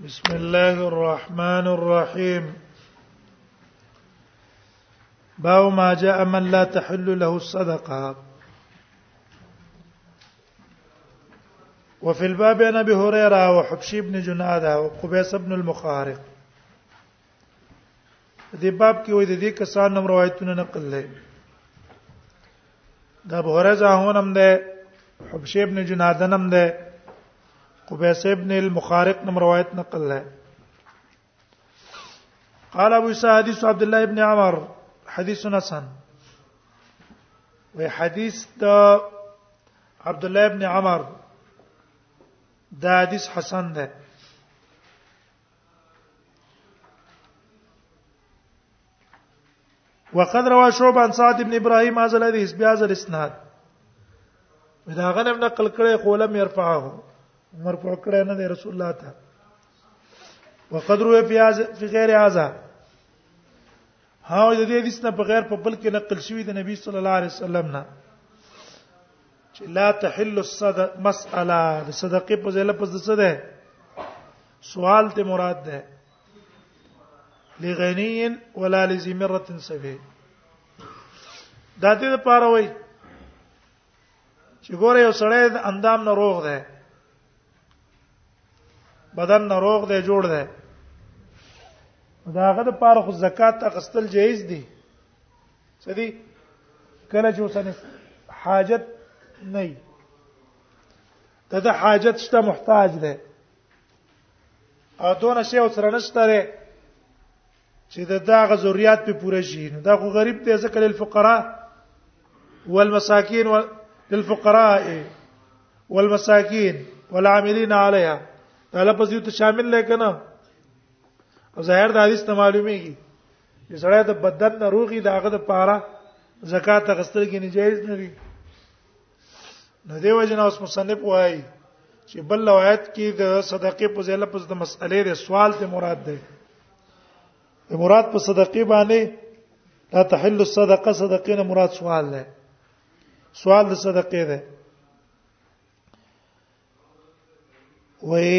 بسم الله الرحمن الرحيم باو ما جاء من لا تحل له الصدقه وفي الباب عن ابي هريره وحبشي بن جناده وقبيس بن المخارق دې باب کې وې د دې کسان نوم روایتونه نقل لې دا بوره ځاهون هم ده حبشه ابن جنادن هم ده قبیس ابن المخارق نوم روایت نقل لې قال ابو سعيد حديث عبد الله ابن عمر حديث حسن وی حدیث د عبد الله ابن عمر دا حدیث حسن ده وقد روى شعبة عن سعد بن ابراهيم هذا الحديث بهذا الاسناد دا غنم نقل کړي خو لم يرفعه مرفوع کړي نه رسول الله ته وقد روى في هذا في غير هذا هاو د دې حدیث نه بغیر په بل کې نقل شوی د نبی صلی الله علیه وسلم نه چې لا تحل الصدق مسأله د صدقې په ځای لپس د څه ده سوال ته مراد ده لغنی ولا لزمره سبه د دې لپاره وای چې ګوره یو سړی د اندام نه روغ دی بدن نه روغ دی جوړ دی داغه د پاره خو زکات اخستل جایز دي سدي کله چې وسنه حاجت نه د حاجت شته محتاج دی او دونه شی او سره نشته ده چې د داغه ذریات په پوره شي نو دا خو غریب دی ځکه للفقراء والمساکین للفقراء والمساکین والعاملین علیها دا لفظ یو ته شامل نه کنه او ظاهر د حدیث ته معلومیږي چې سړی د بدن نه روغي داغه د پاره زکات غستل کې نجایز نه دي نو دی وجنه اوس مصنف وایي چې بل روایت کې د صدقې په ځای لپس د مسئلې د سوال ته مراد ده د مراد په صدقې باندې لا تحل الصدقه صدقې نه مراد سوال ده سوال د صدقې ده وې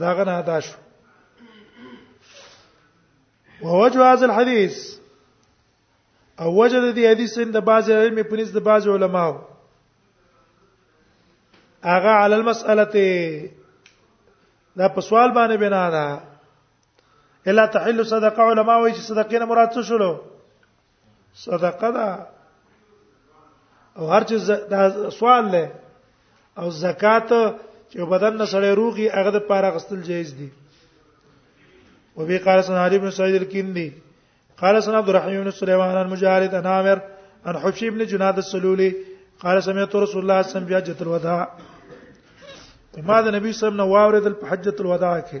دا غنه دا شو ووجه هذا الحديث او وجه د دې حدیث د بعض علم په نس د بعض علماو هغه علی المساله دا په سوال باندې بنا ده الا تحل صدقه علماء وایي چې صدقې نه مراد څه شولو صدقه ده او هر چې دا سوال له او زکات چې بدن نه سړی روغي هغه د پاره غستل جایز دي او به قال سن علي بن سعيد الكندي قال سن عبد الرحيم بن سليمان المجاهد عن عامر عن حبشي بن جناد السلولي قال سمعت رسول الله صلى الله عليه وسلم الوداع ما د نبی صلی الله علیه وسلم واوریدل په حجۃ الوداع کې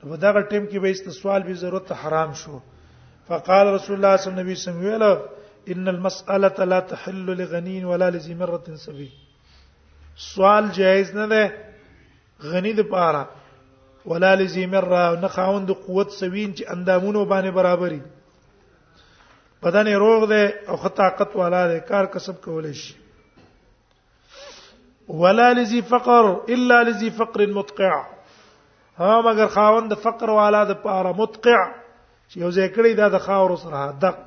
په دغه ټیم کې به استسوال به ضرورت حرام شو فقال رسول الله صلی الله علیه وسلم ویل ان المساله لا تحل لغني ولا لذي مره سبي سوال جایز نه ده غنی د پاره ولا لذي مره نه خاوند قوت سوین چې اندامونو باندې برابرۍ بدن روغ دی او خطاقت والا دی کار کسب کولای شي ولا لذي فقر الا لذي فقر متقع ها مگر خاوند فقر والا د پاره متقع چې یو ځای کړی دا د خاور سره دق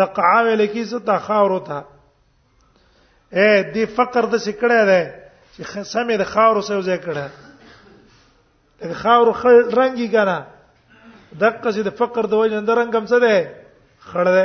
دق عامل کی څه تا خاور ته اے دی فقر د څه کړه ده چې سمې د خاور سره یو ځای کړه د خاور رنگي کنه دقه چې د فقر د وجه د رنگم څه ده خړه ده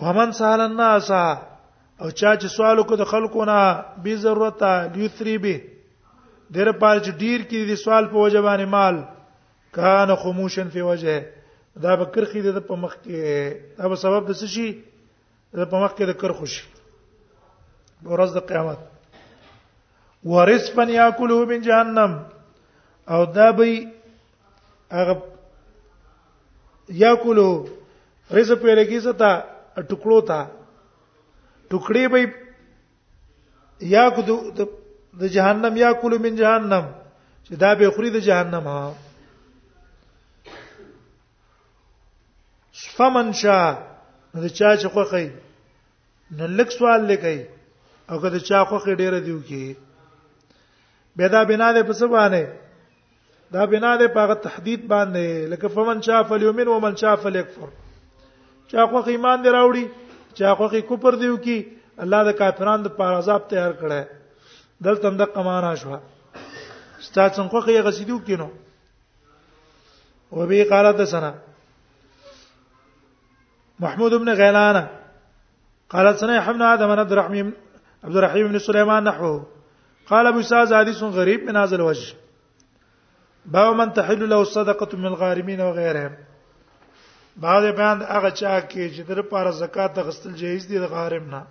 ومن سال الناس او چا چې سوال کو د خلکو نه بي ضرورت لیثری به ډېر پال چې ډیر کې دي سوال په وجه باندې مال کان خموشن فی وجه دا به کرخي د په مخ کې دا به سبب د څه شي د په مخ کې د کرخو شي ورځ د قیامت ورسفن یاکله من جهنم او دا به هغه یاکلو رزق پیل کی ستا ټکړو تا ټکړې به یا کو د جهنم یا کول من جهنم چې دا به خوري د جهنم ها فمن شاء نو چا چې خوخی نو لک سوال لکای او که د چا خوخه ډیره دیو کی به دا بنا ده په څه باندې دا بنا ده په تحدید باندې لکه فمن شاء فلیؤمن ومن شاء فلیکفر چا خوخه ایمان دی راوړي چا خوخه کوپر دیو کی الله د کافرانو د پاره عذاب تیار کړي دلته د قمانا شو ستا څنګه خوخه یې غسیدو کینو وبه قالت سنه محمود بن غیلان قال سنه حمنا ادم عبد الرحیم عبد الرحیم بن سليمان نحو قال ابو سعد حديث غريب من هذا الوجه باو من تحل له الصدقه من الغارمين وغيرهم بعض بیان هغه چا کې چې در پر زکات غستل جایز دي د غارم نه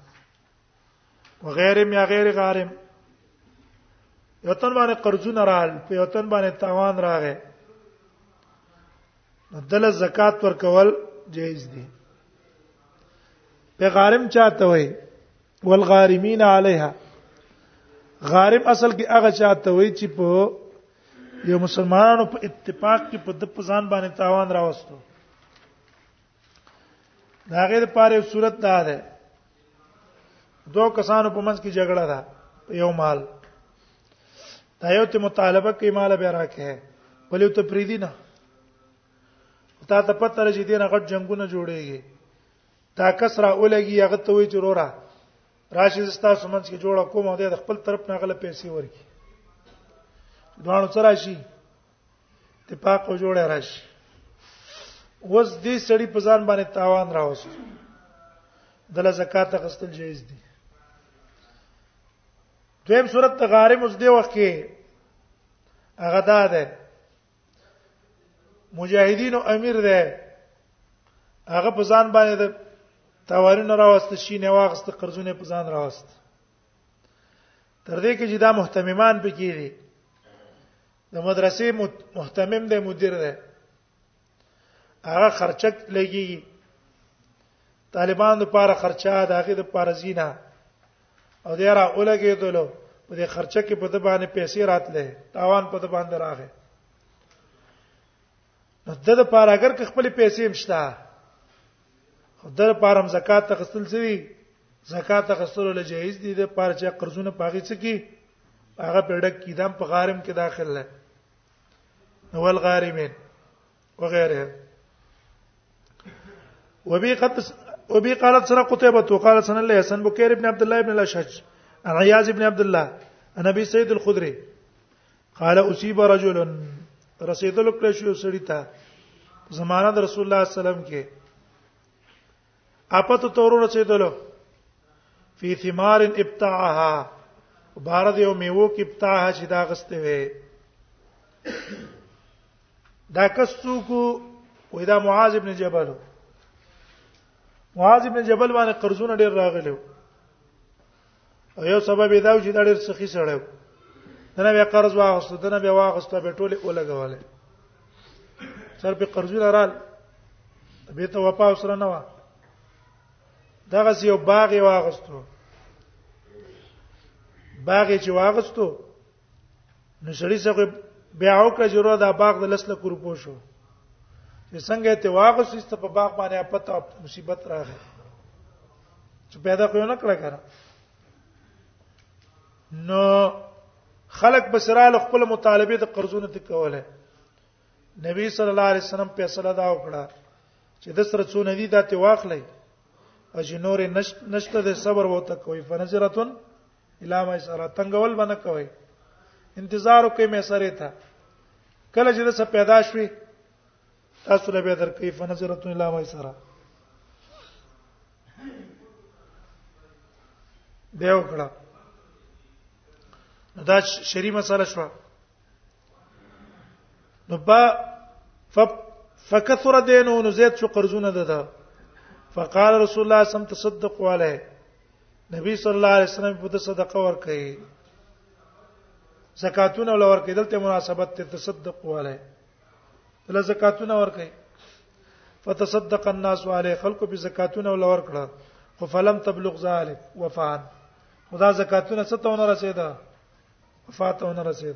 وغیر یا غیر غارم یو تن باندې قرضونه رال په یو تن باندې تاوان راغې نو دل زکات ورکول جایز دي په غارم چاته وي والغارمین علیها غارم اصل کې هغه چاته وي چې په یو مسلمانانو په اتفاق کې په د پزان باندې تاوان راوستو دا غیر پاره صورت دا ده دو کسانو په منځ کې جګړه ده یو مال دا یو ته مطالبه کوي مال به راکه بلې ته پریدي نه تا ته پته لري چې دینه غټ جنگونه جوړيږي تا کسره اولګي هغه ته وی چرورا راشي زستا سمنځ کې جوړه کوم او د خپل طرف نه غل پیسې ورکي دوانو سره شي اتفاق جوړه راشي وز دې سړی په ځان باندې تاوان راوست دله زکات غستل جایز دي دویم صورت ته غارم اوس دی وخت کې هغه دا ده مجاهدین او امیر ده هغه په ځان باندې د تاوارونه راوست شي نه واغست قرضونه په ځان راوست تر دې کې چې دا مهتممان پکې دي د مدرسې مهتمم دی مدیر دی هغه خرچه لګي طالبان لپاره خرچه ده هغه د پارزینا او دا را اولګې دلو په دې خرچه کې په د باندې پیسې راتلې تاوان په د باندې راغې نو د لپاره اگر که خپل پیسې مشته د لپاره هم زکات تخصل سوي زکات تخصل له جایز دي د لپاره چې قرضونه پاغي سکی هغه پړډک کی دم په غارم کې داخل نه نو ول غارمین وغيرها وبي قد وبي قالت سنه قتيبه وقالت سنه الله حسن بكير ابن عبد الله ابن الاشج عن عياذ ابن عبد الله عن ابي سيد الخدري قال اصيب رجل رسیدل کړی شو سړی ته زمانہ د رسول الله صلی الله علیه وسلم کې اپته تور رسیدل فی ثمار ابتاعها بار د یو میوه کې ابتاعها چې دا غسته وي دا کسو کو وې دا معاذ ابن جبل معاذ ابن جبل باندې قرضونه ډیر راغلي وو او یو سبب دا و چې دا ډېر سخی سره و دنه بیا قرض واغسته دنه بیا واغسته به ټوله ولګواله سر په قرضونه رال به ته وپا سره نه و دغه یو باغ واغستو باغ چې واغستو نو سړی څخه بیا او کړه جوړه دا باغ د لسله کور پو شو چې څنګه ته واغس است په باغ باندې اپته مصیبت راغی چې پیدا کوی نه کړه کړه نو خلق بسرال خپل مطالبه د قرضونو ته کوله نبی صلی الله علیه وسلم فیصله دا وکړه چې د سره څو ندی دته واخلې چې نور نشته د صبر وته کوي فنظرتن الا ما سره تنگول باندې کوي انتظار کوي مې سره ته کله چې څه پیدا شوي تاسو له به درکې فنظرتن الا ما سره دیو کړه دا شری مسله شوه نو با فکثر دینو نو زید شو قرضونه ده فقال رسول الله صم تصدق علیه نبی صلی الله علیه وسلم په صدقه ورکړي زکاتونه ول ورکړي دلته مناسبت ته تصدق علیه دل زکاتونه ورکړي فتصدق الناس علیه خلق په زکاتونه ول ورکړه خو فلم تبلغ ذلك وفان خدا زکاتونه ستونه رسیدا وفات ونه رسید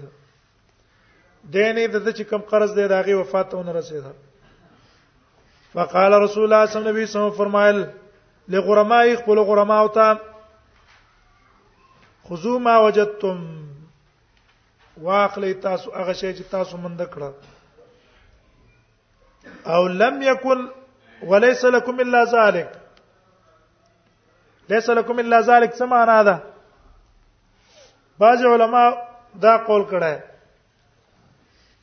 دین د د چې کم قرض دی داغه وفات ونه رسید فقال رسول الله صلی الله علیه وسلم فرمایل لغرماء خپل غرماء او ته خذو ما وجدتم واخلی تاسو هغه شی چې تاسو مند کړه او لم یکن وليس لكم الا ذلك ليس لكم الا ذلك سمعنا هذا بعض علما دا قول کړه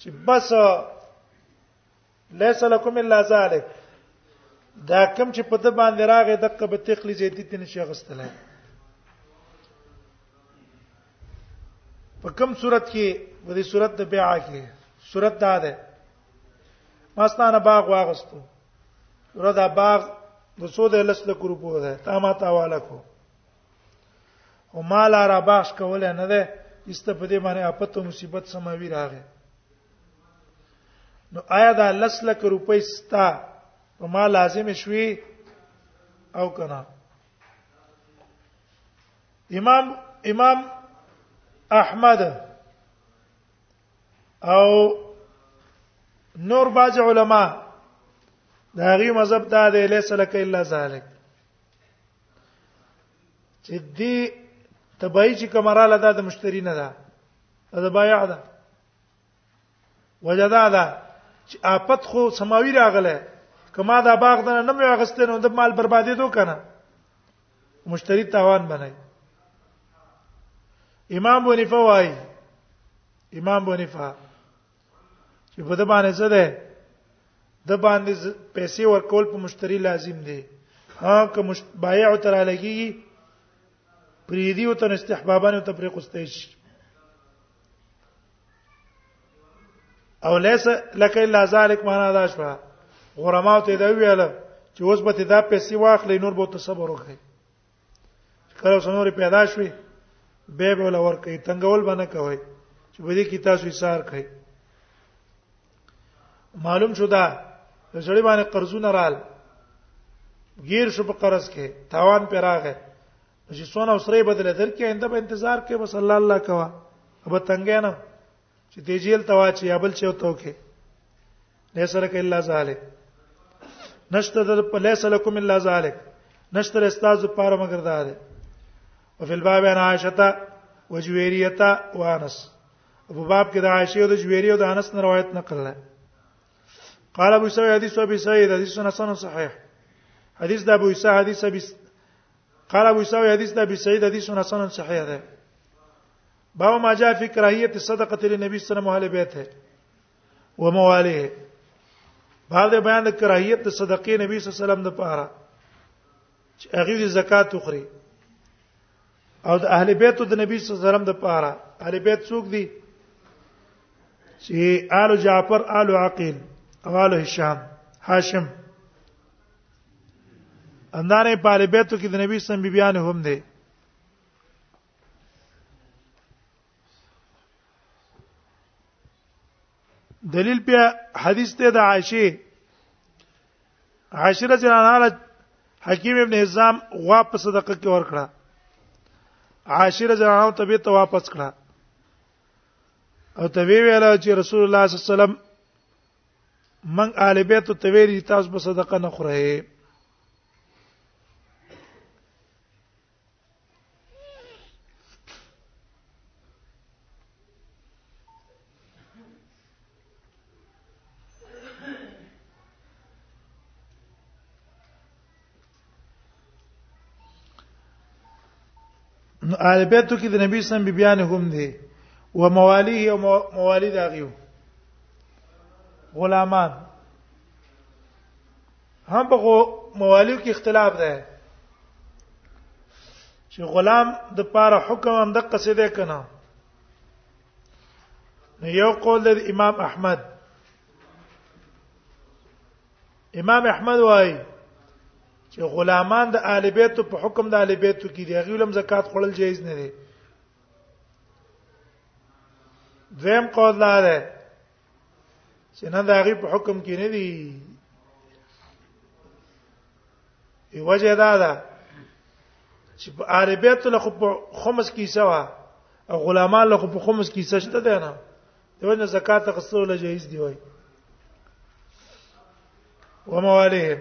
چې بس ليس لكم الا ذلك دا کم چې په د باندې راغې دغه به تخلی زیدی تن شي غستلای په کوم صورت کې په دې صورت د بيع کې صورت دا ده ماستانه باغ واغستو ردا باغ د سود لس لک روپو ده تا ما تاواله کو او مال را باس کول نه ده است په دې باندې اپته مصیبت سماوي راغی نو آیا دا لس لک روپۍ ستا په ما لازم شوي او کنه امام امام احمد او نور باج علما دا غي مذهب دا دی ليس لك الا ذلك چې دې تبعی چې کمره لدا د مشتری نه ده دا بایع ده وجدا ده چې آفت خو سماوي راغله کما دا باغ نه نه مې اغستې نو د مال بربادې دو کنه مشتری تاوان بنای امام بونیفه وای امام بونیفه چې په د باندې څه ده د باندې پیسې ورکول په مشتری لازم دی ها که بایع تر لګي پریدي او تر استحبابانه ته پرې قسته شي او ليس لك الا ذلك معنا دا شو غرماو ته دا ویل چې اوس به دا پیسې واخلې نور به ته صبر وکړي کله سنور پیدا شوي به به ول ور کوي تنگول باندې کوي چې په دې کې تاسو یې سار کوي معلوم شو دا سړی باندې قرضونه رال غیر شو په قرض کې تاوان پر راغی چې سونه اوسره بدل درکې انده په انتظار کې بس الله الله کوا اب تنګې نه چې دی جیل ته واچي یا بل چیو ته کې نه سره کې الا ذالک نشته در په لیس لکم الا ذالک نشته استاد لپاره مگر دا ده او فی الباب انا عائشه وجویریه وانس ابو باب کې د عائشه او د جویریه او د انس نه روایت نقل ده قال ابو سعيد حديث ابي سعيد حديث حسن صحيح حديث ده ابو سعيد حديث ابي قال ابو سعيد حديث ده ابي سعيد حديث حسن صحيح ده باو ما جاء فی کراهیت صدقه تل نبی صلی الله علیه بیت ہے و مواله باب د بیان د کراهیت د صدقې نبی صلی الله علیه وسلم د پاره چې هغه د زکات تخري او د اهل بیت د نبی صلی الله علیه وسلم د پاره اهل بیت څوک دي چې آل جعفر آل عقیل او آل هشام هاشم اندارې په اهل بیت کې د نبی صلی الله علیه وسلم بیان هم دي دلیل بیا حدیث ته د عائشه عائشه رضی الله عنها حکیم ابن حزام غوا په صدقه کې ور کړه عائشه رضی الله عنها طبيعت ته واپس کړه او ته ویل چې رسول الله صلی الله علیه وسلم من آل بیت ته ویل تاسو په صدقه نه خورئ نو آل بیتو کې د نبی سم بیان هم دي و موالیه او موالید هغه غلامان هم په موالیو کې اختلاف ده چې غلام د پاره حکم هم د قصیده کنه یو قول د امام احمد امام احمد وای چې غلامان د آل بیت په حکم د آل بیت کې دی هغه لم زکات خړل جایز نه دی دویم قول دا ده چې نه دا غي په حکم کې نه دی ای وجه دا ده چې په عربیت له خمس کې سوا او غلامان له په خمس کې سشته ده نه دیو نه زکات غسل له جایز دی وای وموالهم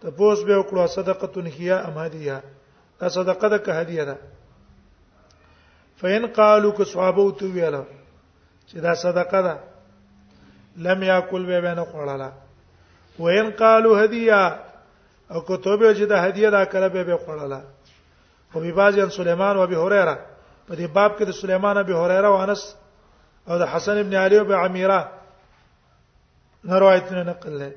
ته پوس به وکړو صدقه هي ام هديه دا صدقه ده که هديه ده فین قالو که صحابه تو ویل چې دا صدقه ده لم یاکل به بنه خوړلا وین قالو هدیه او که تو به چې دا هدیه دا کړه به به خوړلا او به باز ان سليمان او ابي هريره په دې باب کې د سليمان ابي هريره او انس او د حسن ابن علي او ابي عميره نه روایتونه نقل لري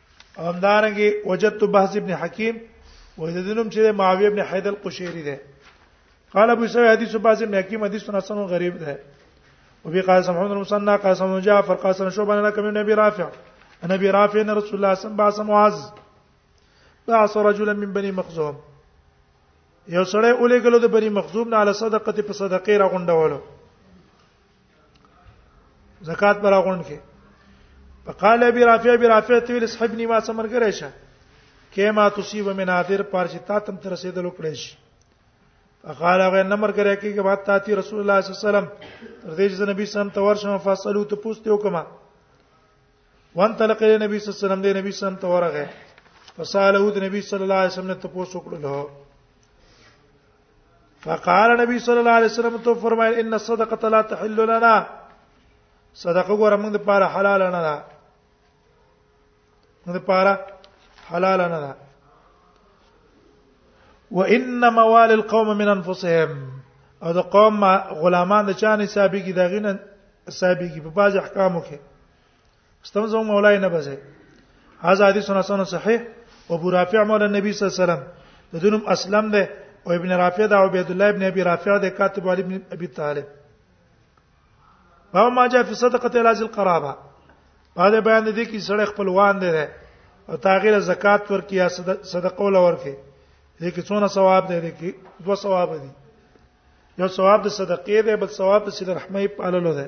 همدارنګه وجدت بحث ابن حکیم وې د دینم چې معاویه ابن حید القشیری ده قال ابو سعید حدیث بحث ابن حکیم حدیث حسن غریب ده وفي قال سمعون بن المثنى قال سمعون جعفر قال سمعون شعبان انا كم نبي رافع انا ابي رافع ان رسول الله صلى الله عليه وسلم معاذ بعث رجلا من بني مخزوم یو سړی اولې ګلو د بني مخزوم نه علی صدقه په صدقې را غونډولو زکات پر غون کې فقال ابي رافع ابي رافع ته ویل صاحبني ما سمر کرے شه کما تصيب من اثر پارچ تا تم تر رسیدلو کړی شي فقال هغه نمبر کرے کې بعد تاتی رسول الله صلی الله علیه وسلم تر دې چې نبی سم ته ورشم فاصلو ته پوښتې وکما وان تلق نبی صلی الله علیه وسلم دې نبی سم ته ورغه فساله د نبی صلی الله علیه وسلم ته پوښتنه وکړه فقال نبی صلی الله علیه وسلم تو فرمایل ان الصدقه لا تحل لنا صدقه ګوره موږ لپاره حلال نه ده موږ لپاره حلال نه ده وان موال القوم من انفسهم او د قوم غلامان د چانه حسابي کې دغینه حسابي کې په باج احکامو کې ستم زو مولای نه بځه هاذا حدیث حسن صحیح او ابو رافع مولا نبی صلی الله علیه وسلم بدونم اسلم ده او ابن رافع ده او عبد الله ابن ابي رافع ده کاتب علی ابن ابي طالب ما جاء في صدقه الازل قرابه په دې بیان دي کې سړی خپلوان دی او تاغیر زکات ورکي یا صدقه ول ورکي دې کې څونه ثواب دی دې کې دوه ثواب دي یو ثواب د صدقې دی بل ثواب د صله رحمه په اړه دی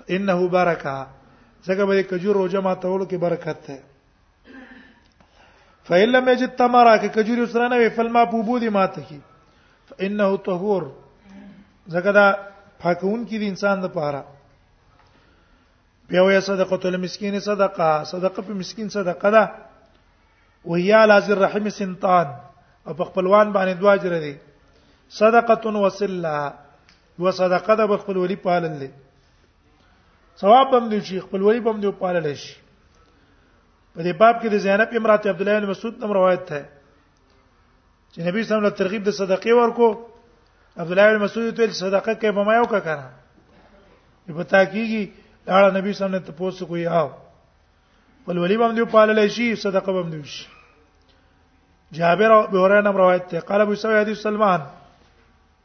فانه برکه ځکه به کجور روزه ما تولو کې برکت ده فإن لم يجد تمرا کې کجوري سره نه وي فلما بوبو دي ماته کې فإنه طهور ځکه دا پاکون کې د انسان د پاره بیا وې صدقه تل مسکین صدقه صدقه په مسکین صدقه ده وهي على ذي الرحم سنتان او په خپلوان باندې دواجر دي صدقه وسله یو صدقه ده خپل ولی پالل دي ثواب هم دی چې خپل ولی هم دی پالل شي په دې باب کې د زینب امرات عبد الله بن مسعود نوم روایت ده چې نبی صلی الله علیه وسلم ترغیب د صدقې ورکو عبد الله بن مسعود ته صدقه کې به ما یو کا کنه په تا کېږي دا نبی صلی الله علیه وسلم ته پوسو کوی آو بل ولی باندې پالل شي صدقه باندې شي جابر او هريره نم روایت ته قال ابو سعيد حدیث سلمان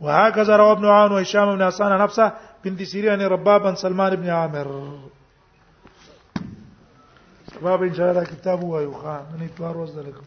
وهكذا روى ابن عون وهشام بن حسان نفسه بنت سيرين رباب بن سلمان بن عامر شباب ان شاء الله کتاب وایو خان نه توار وځل کوم